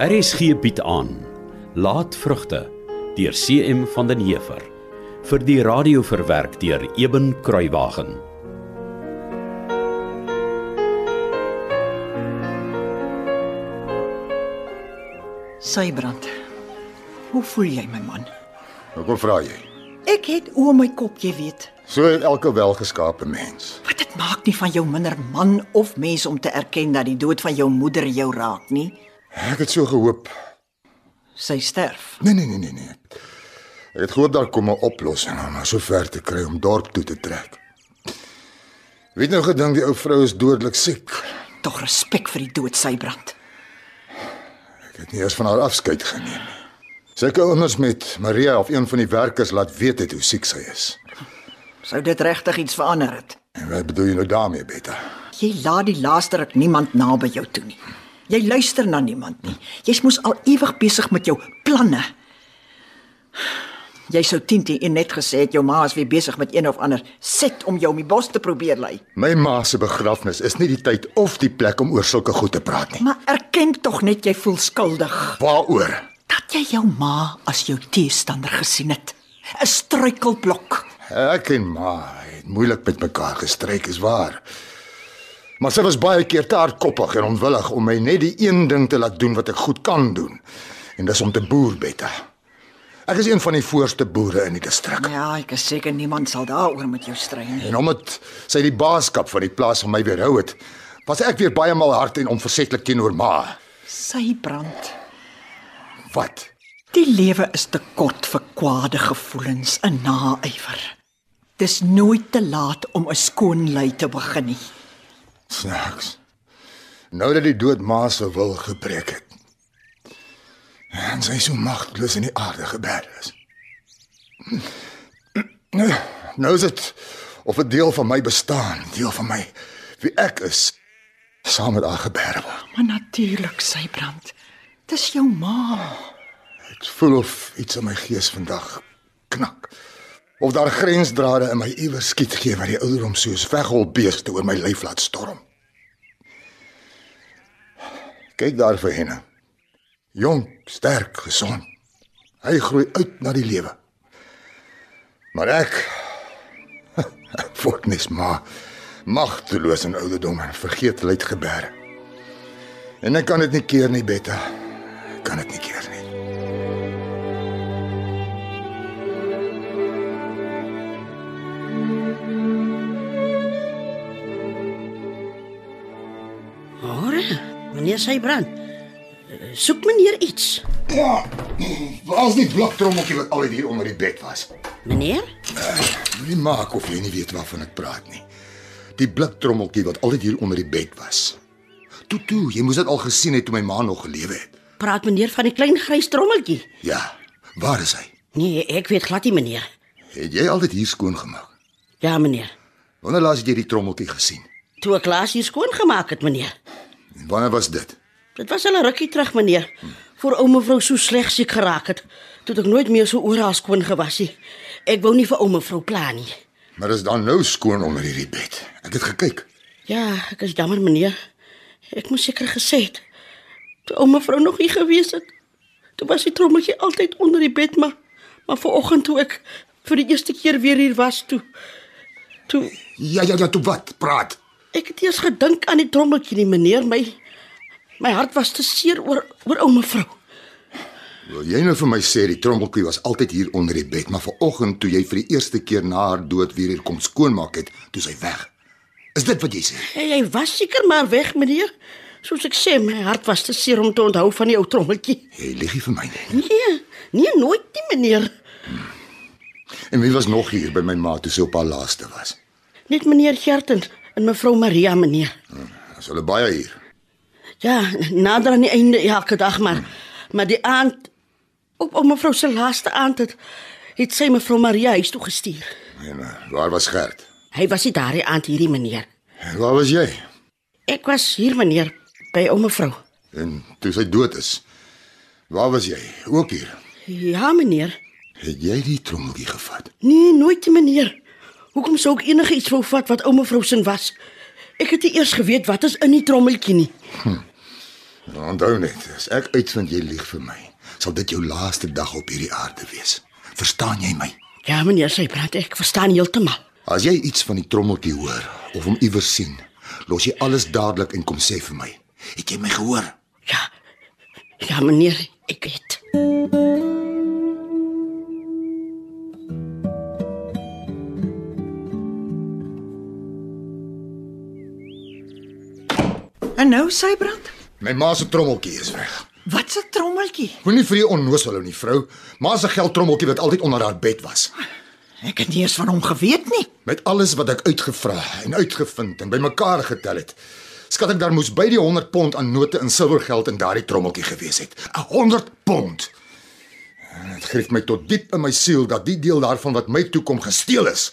RSG bied aan Laat vrugte deur CM van den Heever vir die radio verwerk deur Eben Kruiwagen. Sybrand. Hoe voel jy my man? Hoekom vra jy? Ek het oor my kop, jy weet. So elke welgeskape mens. Wat dit maak nie van jou minder man of mens om te erken dat die dood van jou moeder jou raak nie. Ek het so gehoop. Sy sterf. Nee nee nee nee nee. Ek het gehoop daar kom 'n oplossing om haar so ver te kry om dorp toe te trek. Wie het nou gedink die ou vrou is dodelik siek? Tog respek vir die dood, Sybrand. Ek het nie eers van haar afskeid geneem nie. Sy kon ons met Maria of een van die werkers laat weet het hoe siek sy is. Sou dit regtig iets verander het? En wat bedoel jy nou daarmee, Betta? Jy laat die laaste ruk niemand naby jou toe nie. Jy luister na niemand nie. Jy's mos al ewig besig met jou planne. Jy sou Tintie en net gesê het jou ma is weer besig met een of ander set om jou om die bos te probeer lei. My ma se begrafnis is nie die tyd of die plek om oor sulke goed te praat nie. Maar erken tog net jy voel skuldig Waaroor? dat jy jou ma as jou teestander gesien het. 'n Struikelblok. Ek en ma het moeilik met mekaar gestryk, is waar. Maar sy was baie keer te hardkoppig en onwillig om my net die een ding te laat doen wat ek goed kan doen. En dis om te boer, Betta. Ek is een van die voorste boere in die distrik. Ja, ek is seker niemand sal daaroor met jou stry nie. En omdat sy die baaskap van die plaas van my weerhou het, was ek weer baie mal hard en onversetlik teenoor ma. Sy brand. Wat? Die lewe is te kort vir kwade gevoelens en naaiwer. Dis nooit te laat om 'n skoon lei te begin nie. Snaaks. Nou dat die dood ma se wil gebreek het. En sy so magteloos in die aarde geberg is. Nou, nou is dit of 'n deel van my bestaan, deel van my wie ek is, saam met haar geberg word. Maar natuurlik, sy brand. Dis jou ma. Ek voel of iets in my gees vandag knak. Of daar grensdrade in my iewers skiet gee wat die ouderdom soos weghol beeste oor my lyf laat storm. Kyk daar vir henne. Jong, sterk, gesond. Hy groei uit na die lewe. Maar ek ek word nes maar magteloos in ouderdom en vergeetlikheid gebeer. En ek kan dit nie keer nie, Betta. Kan dit nie keer nie. Meneer Sybrand. eh, Soek meneer iets. Ja, waar's die bloktrommeltjie wat altyd hier onder die bed was? Meneer? Moenie maak of jy nie weet waarvan ek praat nie. Die bliktrommeltjie wat altyd hier onder die bed was. Toe toe, jy moes dit al gesien het toe my ma nog gelewe het. Praat meneer van die klein grys trommeltjie? Ja, waar is hy? Nee, ek weet glad nie meneer. Het jy altyd hier skoon gemaak? Ja meneer. Wanneer laas het jy die trommeltjie gesien? Toe ek laas hier skoon gemaak het meneer. Wanneer was dit? Dit was al 'n rukkie terug meneer. Voor ou mevrou so sleg siek geraak het, toe het ek nooit meer so oral skoon gewas nie. Ek wou nie vir ou mevrou pla nie. Maar is dan nou skoon onder hierdie bed? Ek het gekyk. Ja, ek is jammer meneer. Ek moes seker gesê het. Toe ou mevrou nog hier gewees het, toe was die trommeltjie altyd onder die bed, maar maar vanoggend toe ek vir die eerste keer weer hier was toe toe Ja ja ja, toe wat? Praat. Ek het eers gedink aan die trommeltjie nie meneer, my my hart was te seer oor oor ou mevrou. Wil jy nou vir my sê die trommeltjie was altyd hier onder die bed, maar vanoggend toe jy vir die eerste keer na haar dood weer hier kom skoonmaak het, toe sy weg. Is dit wat jy sê? Hy, hy was seker maar weg meneer. Soos ek sê, my hart was te seer om te onthou van die ou trommeltjie. Jy lieg nie vir my nie. Nee, nee nooit nie meneer. En wie was nog hier by my ma toe sy op haar laaste was? Net meneer Gertens en mevrou Maria meneer. Ons hulle baie hier. Ja, nader aan die einde elke dag maar maar die aand op op mevrou se laaste aand het het sy mevrou Maria huis toe gestuur. En uh, waar was Gert? Hy was nie daardie aand hierdie meneer. En waar was jy? Ek was hier meneer by ou mevrou. En toe sy dood is, waar was jy? Ook hier. Ja meneer. Het jy die trommeltjie gevat? Nee, nooit meneer. Hoekom sou ek enigiets wou vat wat ou mevrou se was? Ek het nie eers geweet wat is in die trommeltjie nie. Nou, onthou net, as ek uitvind jy lieg vir my, sal dit jou laaste dag op hierdie aarde wees. Verstaan jy my? Ja, meneer Sybrand, ek verstaan heeltemal. As jy iets van die trommeltjie hoor of hom iewers sien, los jy alles dadelik en kom sê vir my. Het jy my gehoor? Ja. Ja, meneer, ek weet. Nou Sybrand? My ma se trommeltjie is weg. Wat 'n trommeltjie. Moenie vir die onnoosel hou nie, vrou. Ma se geldtrommeltjie wat altyd onder haar bed was. Ek het nie eens van hom geweet nie. Met alles wat ek uitgevra en uitgevind en bymekaar getel het, skat ek daar moes by die 100 pond aan note in silwergeld in daardie trommeltjie gewees het. 'n 100 pond. En Dit gryp my tot diep in my siel dat die deel daarvan wat my toekom gesteel is.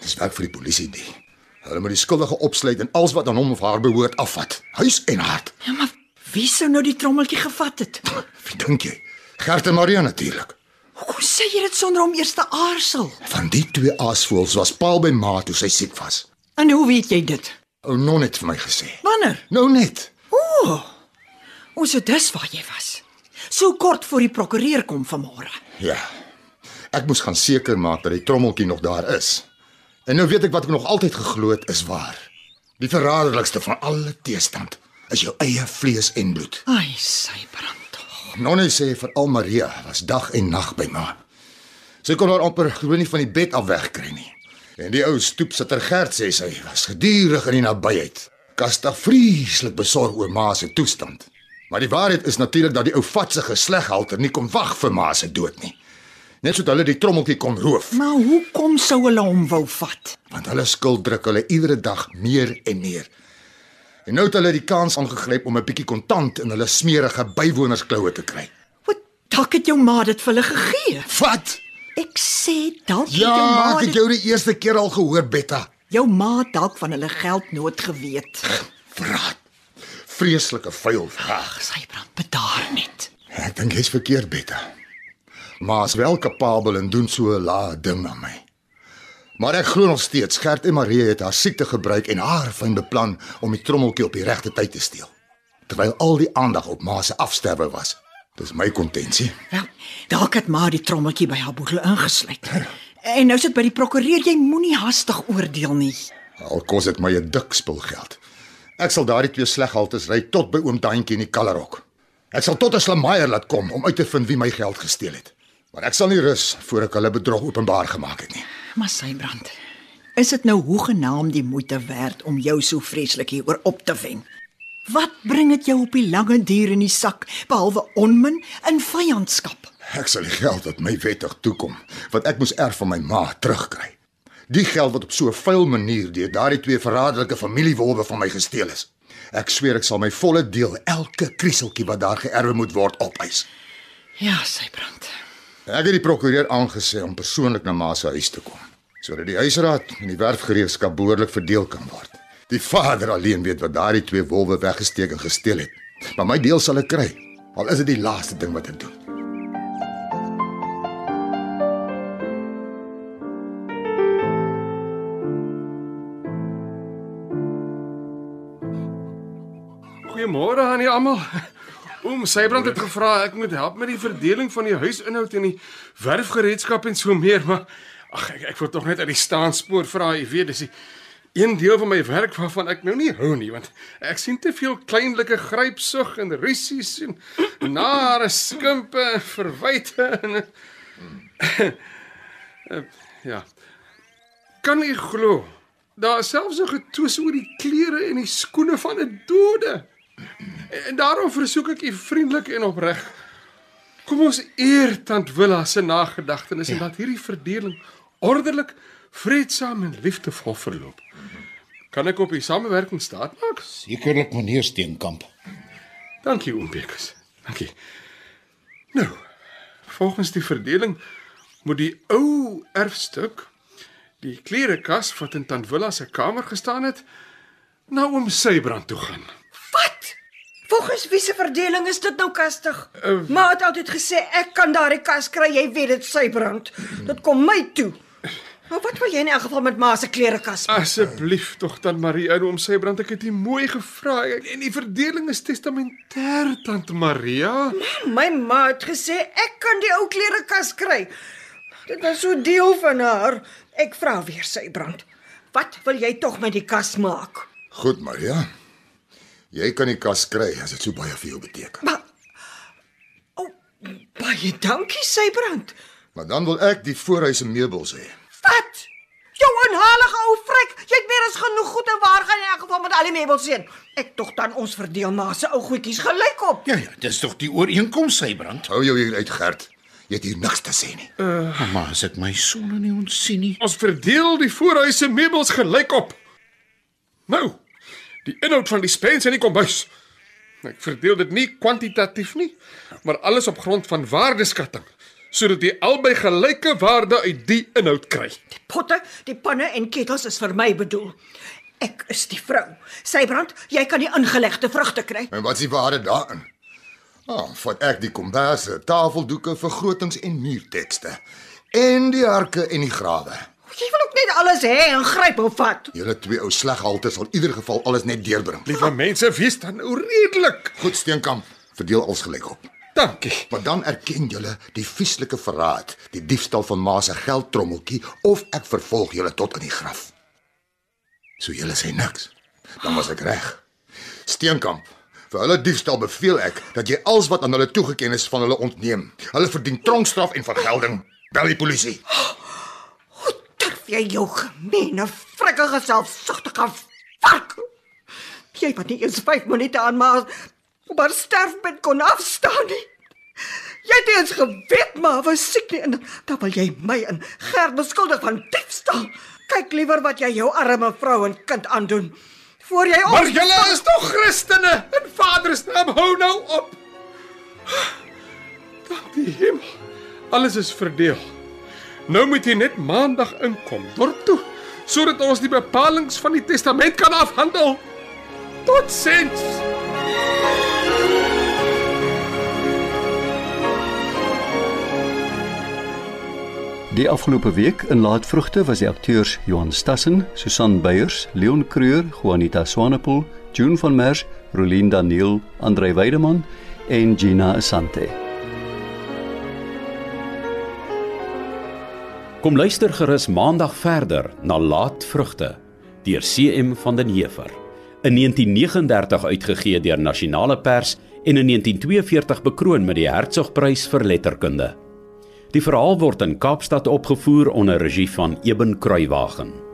Dis werk vir die polisie die. Hulle moet die skuldige opsluit en alles wat aan hom of haar behoort afvat. Huis en hart. Ja, maar wie sou nou die trommeltjie gevat het? Wie dink jy? Gert en Maria natuurlik. Hoe sê jy dit sonder om eers te aarzel? Van die twee aasvoëls was Paul by ma toe sy siek was. En hoe weet jy dit? Ou non het vir my gesê. Wanneer? Nou net. Ooh. Ons so dis waar jy was. So kort voor die prokureur kom vanmôre. Ja. Ek moes gaan seker maak dat die trommeltjie nog daar is. En nou weet ek wat ek nog altyd geglo het is waar. Die verraderlikste van alle teestand is jou eie vlees en bloed. Ai, Sybrand. tog. Nonnie sê vir al Maria was dag en nag by ma. Sy kon haar amper gewoon nie van die bed af wegkry nie. En die ou stoepsitter Gert sê sy was gedurig in die nabyheid. Kastig vreeslik besorg oor ma se toestand. Maar die waarheid is natuurlik dat die ou vatsige sleghalter nie kon wag vir ma se dood nie. Net sodat hulle die trommeltjie kon roof, Maar hoekom sou hulle hom wou vat? want hulle skuld druk hulle iedere dag meer en meer. En nou het hulle die kans aangegryp om 'n bietjie kontant in hulle smerige bywonerskloue te kry. Wat dalk het jou ma dit vir hulle gegee. Wat? Ek sê dalk het jou Ja, ma ek het jou die eerste keer al gehoor, Betta. jou ma dalk van hulle geldnood geweet. Verraad. Vreeslike vuil. Ag, Sybrand, bedaar net. Ek dink jy's verkeerd, Betta. Maar is wel kapabel en doen so 'n lae ding aan my. Maar ek glo nog steeds Gert en Marie het haar siekte gebruik en haar fyn beplan om die trommeltjie op die regte tyd te steel. Terwyl al die aandag op ma se afsterwe was. Dis my kontensie. Wel, dalk het ma die trommeltjie by haar boedel ingesluit. En nou sit by die prokureur, jy moenie hastig oordeel nie. Al kos dit my 'n dik spul geld. Ek sal daardie twee sleghalters ry tot by oom Daantjie in die Kallerhok. Ek sal tot 'n slamaier laat kom om uit te vind wie my geld gesteel het. Maar ek sal nie rus voor ek hulle bedrog openbaar gemaak het nie. Maar Sybrand, is dit nou hoegenaamd die moeite werd om jou so vreeslik hieroor op te wen? Wat bring dit jou op die lange duur in die sak behalwe onmin en vyandskap? Ek sal die geld wat my wettig toekom, wat ek moes erf van my ma, terugkry. Die geld wat op so 'n vuil manier deur daardie twee verraderlike familiewolwe van my gesteel is. Ek sweer ek sal my volle deel elke krieseltjie wat daar geërwe moet word opeis. Ja, Sybrand. Ek het die prokureur aangesê om persoonlik na ma se huis te kom, sodat die huisraad en die werfgereedskap behoorlik verdeel kan word. Die vader alleen weet wat daardie twee wolwe weggesteek en gesteel het. Maar my deel sal ek kry, al is dit die laaste ding wat ek doen. Goeiemôre aan julle almal. Oom Sybrand het gevra ek moet help met die verdeling van die huisinhoud en die werfgereedskap en so meer, maar ag ek ek wil tog net uit die staanspoor vra, jy weet, dis die een deel van my werk waarvan ek nou nie hou nie, want ek sien te veel kleinlike grypsug en rusies en nare skimpe, verwyte en ja. Kan u glo? Daar selfs 'n getwis oor die klere en die skoene van 'n dode. En daarom versoek ek u vriendelik en opreg. Kom ons eer tant Willa se nagedagtenis ja. en dat hierdie verdeling ordelik, vreedsaam en liefdevol verloop. Kan ek op u samewerking staat maak? Sekerlik meneer Steenkamp. Dankie oom Bekus. Dankie. Nou, volgens die verdeling moet die ou erfstuk die klerekas wat in tant Willa se kamer gestaan het, na oom Sybrand toe gaan. Volgens wie se verdeling is dit nou kastig? Uh, Ma het altyd gesê ek kan daardie kas kry, jy weet dit sy brand. Dit kom my toe. Maar wat wil jy in elk geval met ma se klerekas? Asseblief tog dan Marie, ou om sy brand ek het nie mooi gevra en die verdeling is testamentêr tante Maria. My ma het gesê ek kan die ou klerekas kry. Dit was so deel van haar. Ek vra weer sy brand. Wat wil jy tog met die kas maak? Goed, Maria. Jy kan die kas kry as dit so baie vir jou beteken. Maar O, oh, baie dankie sy brand. Maar dan wil ek die voorhuis en meubels hê. Wat? Jou onhalige ou frik, jy het meer as genoeg goed en waar gaan in elk geval met al die meubels heen? Ek tog dan ons verdeel ma se ou goedjies gelyk op. Ja ja, dis tog die ooreenkoms sy brand. Hou jou hier uit, Gert. Jy het hier niks te sê nie. Mamma, as ek my sonne nie ontsien nie. Ons verdeel die voorhuis se meubels gelyk op. Nou, die inhoud van die spens en die kombuis. Ek verdeel dit nie kwantitatief nie, maar alles op grond van waardeskatting sodat jy albei gelyke waarde uit die inhoud kry. Die potte, die panne en ketels is vir my bedoel. Ek is die vrou. Sybrand, jy kan die ingelegde vrugte kry. En wat is die waarde daarin? Ah, vat ek die komberse, tafeldoeke, vergrotings en muurtekste. En die harke en die grawe. Jy wil ook net alles hê en gryp of vat. Julle twee ou sleghalte sal in ieder geval alles net deurbring. Liewe mense, wees dan nou redelik. Goed Steenkamp, verdeel alles gelyk op. Dankie. Want dan erken julle die vieslike verraad, die diefstal van ma se geldtrommeltjie of ek vervolg julle tot in die graf. So julle sê niks. Dan was ek reg. Steenkamp, vir hulle diefstal beveel ek dat jy alles wat aan hulle toegeken is van hulle ontneem. Hulle verdien tronkstraf en vergelding. Bel die polisie. Jy jou gemeene, frikkige selfsugtige vark? Jy wat nie eens 5 minute aan ma op haar sterfbed kon afstaan nie. Jy het eens geweet maar was siek nie en dan wil jy my in Gert beskuldig van diefstal. Kyk liewer wat jy jou arme vrou en kind aandoen. Voor jy Maar julle is tog Christene. In Vader se naam hou nou op. Dank die hemel. Alles is verdeel. Nou moet jy net maandag inkom dorp toe sodat ons die bepalinge van die testament kan afhandel. Totsiens. Die afgelope week in Laatvrugte was die akteurs Johan Stassen, Susan Beyers, Leon Creur, Juanita Swanepoel, June van Merwe, Rolien Daniel, Andrei Weideman en Gina Asante. Kom luister gerus maandag verder na Laatvrugte deur CM van den Heever. In 1939 uitgegee deur Nasionale Pers en in 1942 bekroon met die Hertzogprys vir letterkunde. Die verhaal word in Kaapstad opgevoer onder regie van Eben Kruiwagen.